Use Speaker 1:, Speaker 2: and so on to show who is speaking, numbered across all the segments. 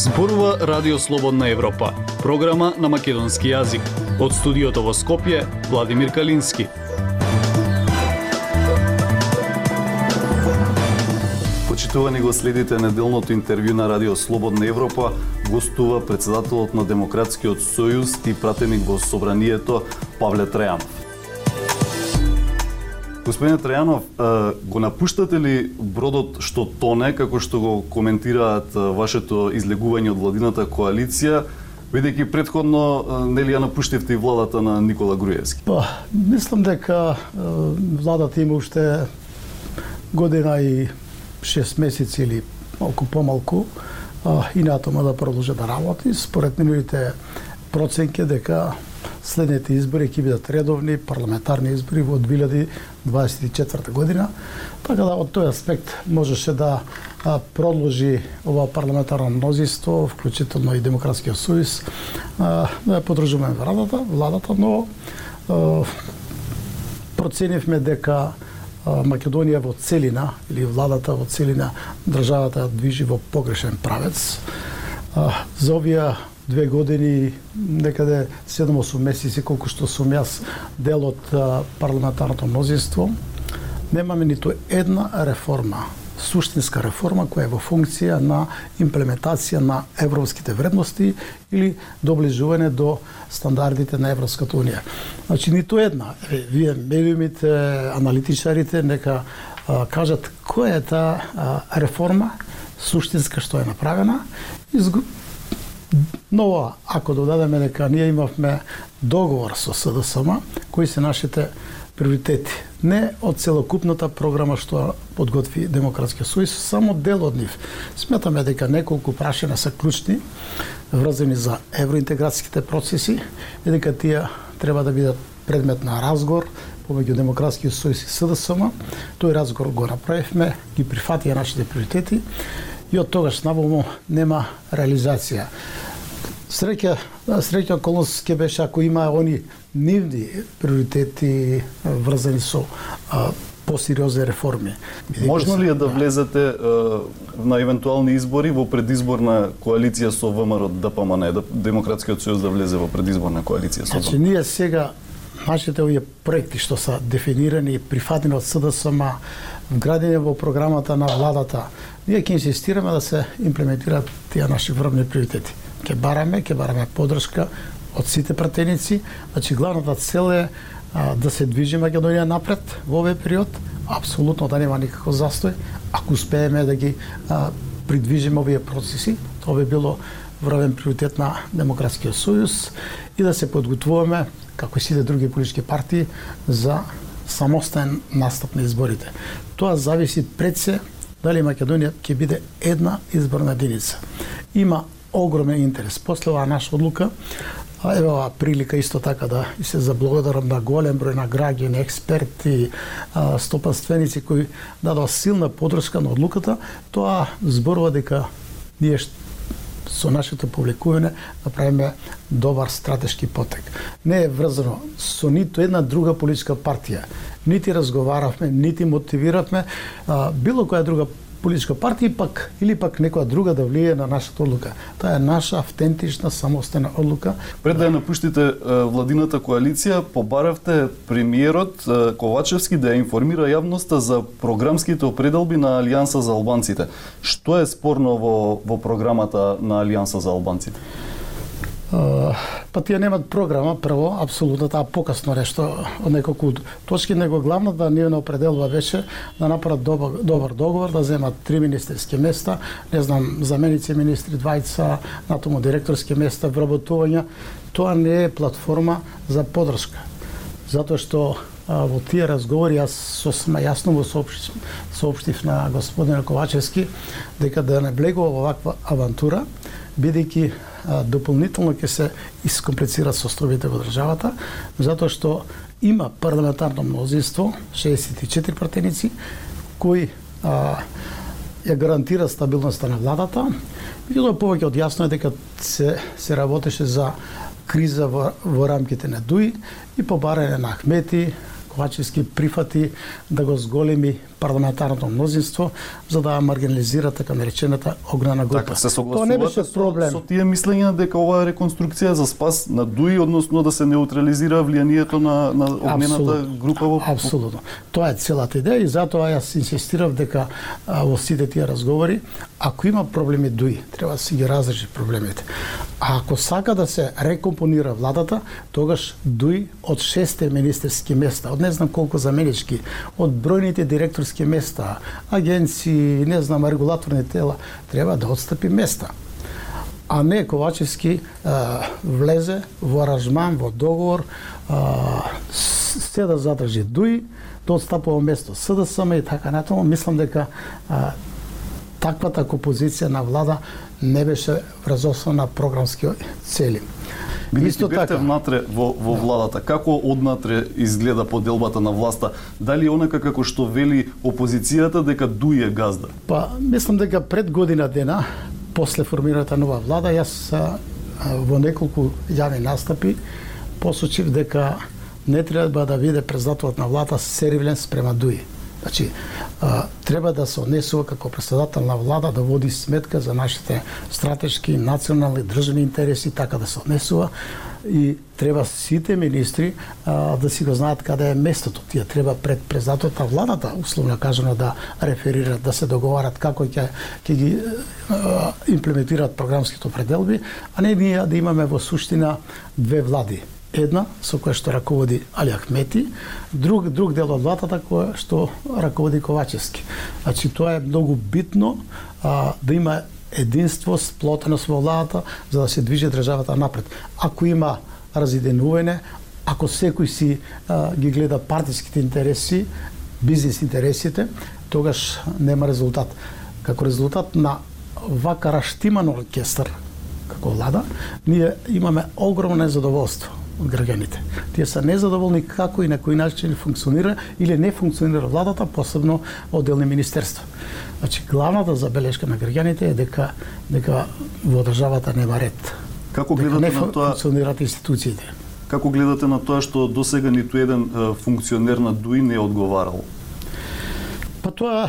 Speaker 1: Зборува Радио Слободна Европа, програма на македонски јазик. Од студиото во Скопје, Владимир Калински.
Speaker 2: Почитувани го следите неделното интервју на Радио Слободна Европа, гостува председателот на Демократскиот сојуз и пратеник во собранието Павле Трајанов. Господине Трајанов, го напуштате ли бродот што тоне, како што го коментираат вашето излегување од владината коалиција, бидејќи предходно нели ја напуштивте и владата на Никола Груевски?
Speaker 3: Па, мислам дека владата има уште година и 6 месеци или малку помалку и на тоа да продолжи да работи. Според нивните проценки дека следните избори ќе бидат редовни парламентарни избори во 2024 година. Така да од тој аспект можеше да продолжи ова парламентарно мнозинство, вклучително и Демократскиот сојуз, да ја подржуваме владата, владата, но проценивме дека Македонија во целина или владата во целина државата движи во погрешен правец. За овие две години, некаде да 7-8 месеци, колку што сум јас дел од парламентарното мнозинство, немаме ниту една реформа, суштинска реформа која е во функција на имплементација на европските вредности или доближување до стандардите на Европската унија. Значи ниту една. Вие медиумите, аналитичарите нека а, кажат која е таа реформа суштинска што е направена Но ако додадеме дека ние имавме договор со СДСМ, кои се нашите приоритети. Не од целокупната програма што подготви Демократскиот сојуз, само дел од нив. Сметаме дека неколку прашања се клучни, врзани за евроинтеграцијските процеси, и дека тие треба да бидат предмет на разговор помеѓу Демократскиот сојуз и СДСМ. Тој разговор го направивме, ги прифатија нашите приоритети и од тогаш навомо нема реализација. Среќа, среќа околност ќе беше ако има они нивни приоритети врзани со а, посериозни реформи.
Speaker 2: Можно ли е да влезете а, на евентуални избори во предизборна коалиција со ВМРО ДПМН, да Демократскиот сојуз да влезе во предизборна коалиција со
Speaker 3: Значи ние сега нашите овие проекти што се дефинирани и прифатени од СДСМ, вградени во програмата на владата, ние ќе инсистираме да се имплементираат тие наши врвни приоритети. Ќе бараме, ќе бараме подршка од сите пратеници, значи главната цел е а, да се движи Македонија напред во овој период, апсолутно да нема никаков застој. Ако успееме да ги а, придвижиме овие процеси, тоа би било врвен приоритет на Демократскиот сојуз и да се подготвуваме како и сите други политички партии, за самостоен настап на изборите. Тоа зависи пред се дали Македонија ќе биде една изборна единица. Има огромен интерес. После оваа наша одлука, еве оваа прилика исто така да и се заблагодарам на голем број на граѓани, експерти, стопанственици кои дадоа силна подршка на одлуката, тоа зборува дека ние со нашето публикување направиме добар стратешки потек. Не е врзано со ниту една друга политичка партија. Нити разговаравме, нити мотивиравме а, било која друга политичка партија пак или пак некоја друга да влие на нашата одлука. Таа е наша автентична самостојна одлука.
Speaker 2: Пред да ја напуштите владината коалиција, побаравте премиерот Ковачевски да ја информира јавноста за програмските определби на Алијанса за албанците. Што е спорно во во програмата на Алијанса за албанците?
Speaker 3: Па тие немат програма, прво, апсолутно таа покасно нешто од неколку точки, него главната да нивна определува беше да направат добар, добар договор, да земат три министерски места, не знам, заменици министри, двајца, натаму директорски места, вработувања. Тоа не е платформа за подршка. Затоа што а, во тие разговори јас сосема јасно го соопштив, соопштив на господин Ковачевски дека да не влегува во ваква авантура, бидејќи дополнително ќе се искомплицира состојбите во државата, затоа што има парламентарно мнозинство, 64 пратеници, кои а, ја гарантира стабилноста на владата. Меѓутоа повеќе од јасно е дека се, се работеше за криза во, во рамките на ДУИ и побарање на Ахмети, Ковачевски прифати да го зголеми парламентарното мнозинство за да маргинализира така наречената огнена група.
Speaker 2: Така, се
Speaker 3: Тоа не беше проблем.
Speaker 2: Со, тие мислења дека оваа реконструкција за спас на ДУИ, односно да се неутрализира влијанието на, на огнената група во...
Speaker 3: Апсолутно. Тоа е целата идеја и затоа јас инсистирав дека а, во сите тие разговори, ако има проблеми ДУИ, треба да се ги разреши проблемите. А ако сака да се рекомпонира владата, тогаш ДУИ од шесте министерски места, од не знам колку заменички, од бројните директорски места, агенции, не знам, регулаторни тела, треба да отстапи места а не Ковачевски а, влезе во аранжман, во договор, а, се да задржи ДУИ, да отстапува место СДСМ и така натаму. Мислам дека а, таквата композиција на влада не беше врз на програмски цели.
Speaker 2: Бидејќи Исто така внатре во, во владата, како однатре изгледа поделбата на власта? Дали онака како што вели опозицијата дека дуе газда?
Speaker 3: Па, мислам дека пред година дена, после формираната нова влада, јас во неколку јавни настапи посочив дека не треба да биде председателот на влада серивлен спрема Дуи. Значи, а, треба да се однесува како председател на влада да води сметка за нашите стратешки, национални, државни интереси, така да се однесува и треба сите министри а, да си го знаат каде е местото. Тие треба пред председателот на владата, условно кажано, да реферираат, да се договарат како ќе ќе ги а, имплементираат програмските пределби, а не ние да имаме во суштина две влади една со која што раководи Али Ахмети, друг друг дел од владата која што раководи Ковачевски. Значи тоа е многу битно а, да има единство, сплотеност во владата за да се движи државата напред. Ако има разиденување, ако секој си а, ги гледа партиските интереси, бизнес интересите, тогаш нема резултат. Како резултат на вака раштиман оркестар како влада, ние имаме огромно незадоволство од граѓаните. Тие се незадоволни како и на кој начин функционира или не функционира владата, посебно одделни министерства. Значи, главната забелешка на граѓаните е дека дека во државата нема ред.
Speaker 2: Како гледате
Speaker 3: не
Speaker 2: на тоа?
Speaker 3: функционираат институциите.
Speaker 2: Како гледате на тоа што до сега ниту еден функционер на ДУИ не одговарал?
Speaker 3: Па тоа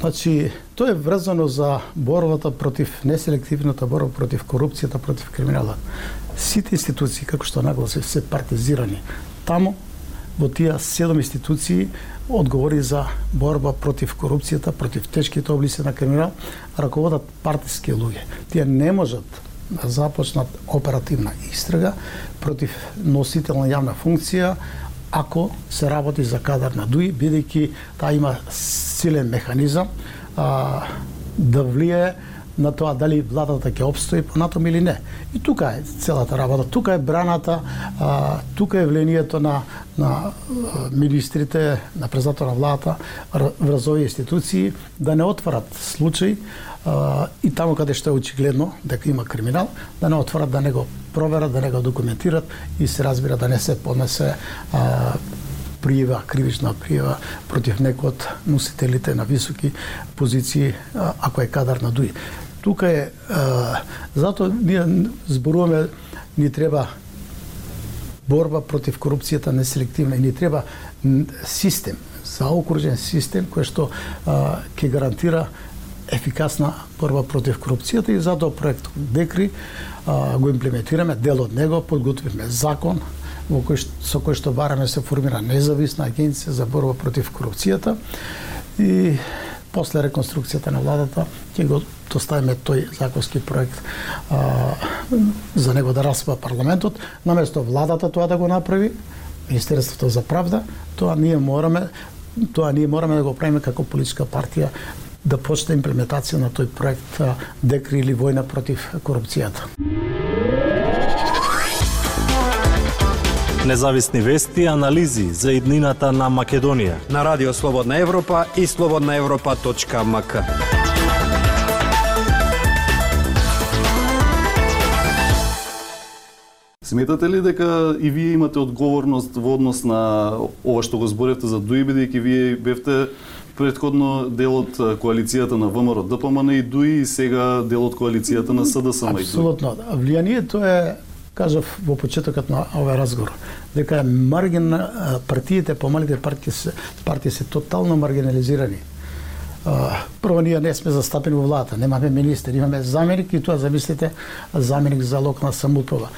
Speaker 3: Значи, тоа е врзано за борбата против неселективната борба против корупцијата, против криминалот сите институции, како што нагласи, се партизирани. Таму, во тие седом институции, одговори за борба против корупцијата, против тешките облици на криминал, раководат партиски луѓе. Тие не можат да започнат оперативна истрага против носител на јавна функција, ако се работи за кадар на ДУИ, бидејќи таа има силен механизам а, да влие на тоа дали владата ќе обстои понатом или не. И тука е целата работа, тука е браната, а, тука е влијанието на на министрите, на председател на владата врз овие институции да не отварат случаи а, и таму каде што е очигледно дека има криминал, да не отварат, да не го проверат, да не го документират и се разбира да не се поднесе а, пријава, кривична пријава против некој од носителите на високи позиции, ако е кадар на ДУИ тука е а, затоа ние зборуваме ни треба борба против корупцијата неселективна и ни треба систем, заокружен систем кој што а, ќе гарантира ефикасна борба против корупцијата и затоа проект Декри а, го имплементираме, дел од него подготвивме закон во кој со кој што бараме се формира независна агенција за борба против корупцијата и после реконструкцијата на владата ќе го доставиме тој законски проект а, за него да распа парламентот, наместо владата тоа да го направи, Министерството за правда, тоа ние мораме тоа ние мораме да го правиме како политичка партија да почне имплементација на тој проект Декри или војна против корупцијата.
Speaker 4: Независни вести и анализи за иднината на Македонија.
Speaker 5: На Радио Слободна Европа и слободнаевропа.мк.
Speaker 2: Сметате ли дека и вие имате одговорност во однос на ова што го зборевте за ДУИ, бидејќи вие бевте предходно дел од коалицијата на ВМРО ДПМН и ДУИ и сега дел од коалицијата на СДСМ и ДУИ?
Speaker 3: Апсолутно. Влијанието е кажав во почетокот на овој разговор, дека маргин партиите, помалите партии се партии се тотално маргинализирани. Прво ние не сме застапени во владата, немаме министер, имаме заменик и тоа замислите заменик за локална самоуправа.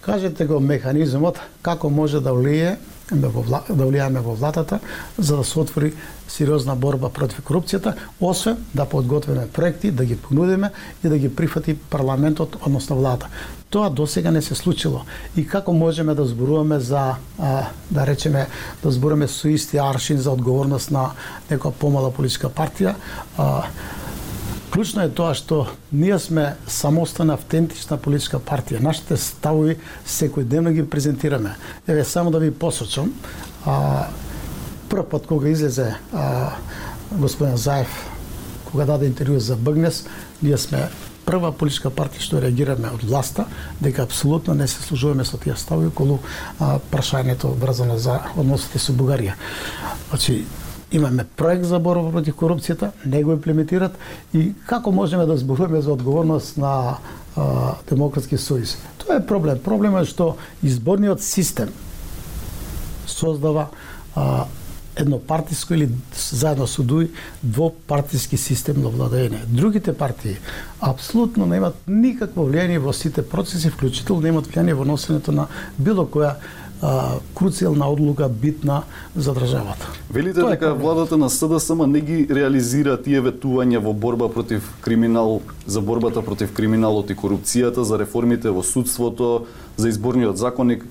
Speaker 3: Кажете го механизмот како може да влие Да, да влијаме во владата за да се отвори сериозна борба против корупцијата, освен да подготвиме проекти, да ги понудиме и да ги прифати парламентот, односно владата. Тоа до сега не се случило. И како можеме да зборуваме за, а, да речеме, да зборуваме со исти аршин за одговорност на некоја помала политичка партија, а, Клучно е тоа што ние сме самостана автентична политичка партија. Нашите ставови секојдневно ги презентираме. Еве само да ви посочам, а, прв пат кога излезе а, господин Заев, кога даде интервју за БГНЕС, ние сме прва политичка партија што реагираме од власта дека апсолутно не се служуваме со тие ставови околу а, прашањето врзано за односите со Бугарија. Значи, имаме проект за борба против корупцијата, не го имплементират и како можеме да зборуваме за одговорност на а, Демократски сојуз. Тоа е проблем. Проблемот е што изборниот систем создава а, еднопартиско или заедно со ДУИ двопартиски систем на владење. Другите партии апсолутно немаат никакво влијание во сите процеси, вклучително немаат влијание во носенето на било која а, круцијална одлука битна за државата.
Speaker 2: Велите Тоа дека владата на СДСМ не ги реализира тие ветувања во борба против криминал, за борбата против криминалот и корупцијата, за реформите во судството, за изборниот законник.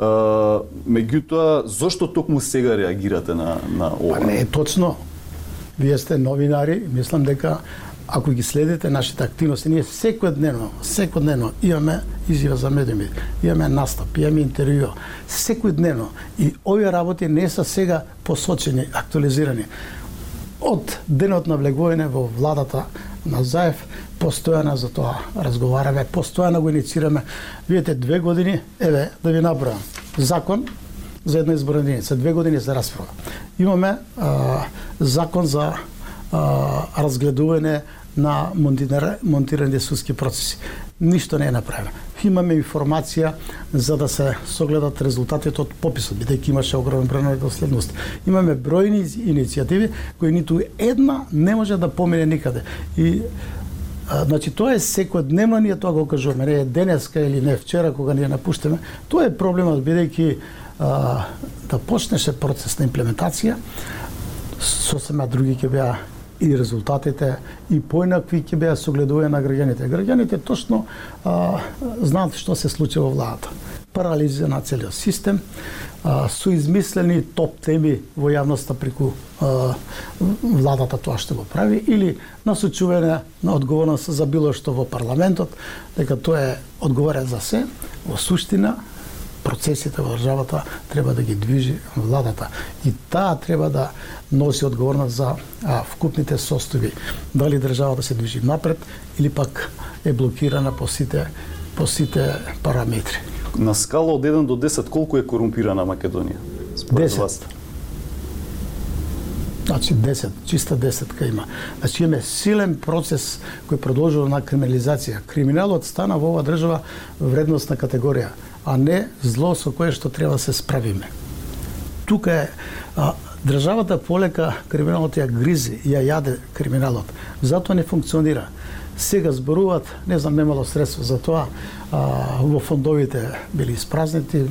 Speaker 2: Меѓутоа, зошто токму сега реагирате на, на ова?
Speaker 3: Па не е точно. Вие сте новинари, мислам дека ако ги следите нашите активности, ние секојдневно, секојдневно имаме изјава за медиуми, имаме настап, имаме интервју, секојдневно. И овие работи не се сега посочени, актуализирани. Од денот на влегување во владата на Заев, постојано за тоа разговараме, постојано го инициираме. Видете, две години, еве, да ви набројам, закон за една изборна единица, две години за расправа. Имаме а, закон за а, разгледување на монтирање судски процеси. Ништо не е направено. Имаме информација за да се согледат резултатите од пописот, бидејќи имаше огромен број на доследност. Имаме бројни иницијативи кои ниту една не може да помине никаде. И а, значи тоа е секојдневно ние тоа го кажуваме, не е денеска или не вчера кога ние напуштаме. Тоа е проблемот бидејќи да почнеше процес на имплементација, сосема други ќе беа и резултатите и поинакви ќе беа согледувања на граѓаните. Граѓаните точно а, знаат што се случи во владата. Парализија на целиот систем, а, со измислени топ теми во јавноста преку а, владата тоа што го прави или насочување на одговорност за било што во парламентот, дека тоа е одговорен за се, во суштина процесите во државата треба да ги движи владата и таа треба да носи одговорност за а, вкупните состојби. Дали државата се движи напред или пак е блокирана по сите по сите параметри.
Speaker 2: На скала од 1 до 10 колку е корумпирана Македонија?
Speaker 3: 10. Вас? Значи 10, чиста 10 ка има. Значи имаме силен процес кој продолжува на криминализација. Криминалот стана во оваа држава вредностна категорија а не зло со кое што треба да се справиме. Тука е а, државата полека криминалот ја гризи, ја јаде криминалот. Затоа не функционира. Сега зборуваат, не знам, немало средства за тоа, а, во фондовите били испразнети,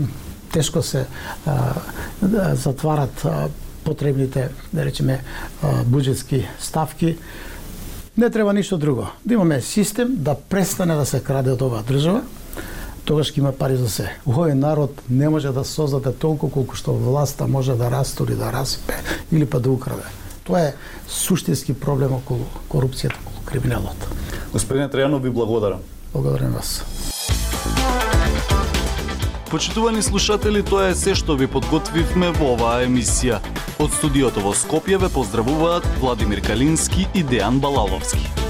Speaker 3: тешко се а, да затварат а, потребните, да речеме, а, буџетски ставки. Не треба ништо друго. Да имаме систем да престане да се краде од оваа држава, тогаш ќе има пари за се. Овој народ не може да создаде толку колку што власта може да растури, да распе или па да украде. Тоа е суштински проблем околу корупцијата, околу криминалот.
Speaker 2: Господине Трајанов, ви благодарам.
Speaker 3: Благодарам вас.
Speaker 1: Почитувани слушатели, тоа е се што ви подготвивме во оваа емисија. Од студиото во Скопје ве поздравуваат Владимир Калински и Дејан Балаловски.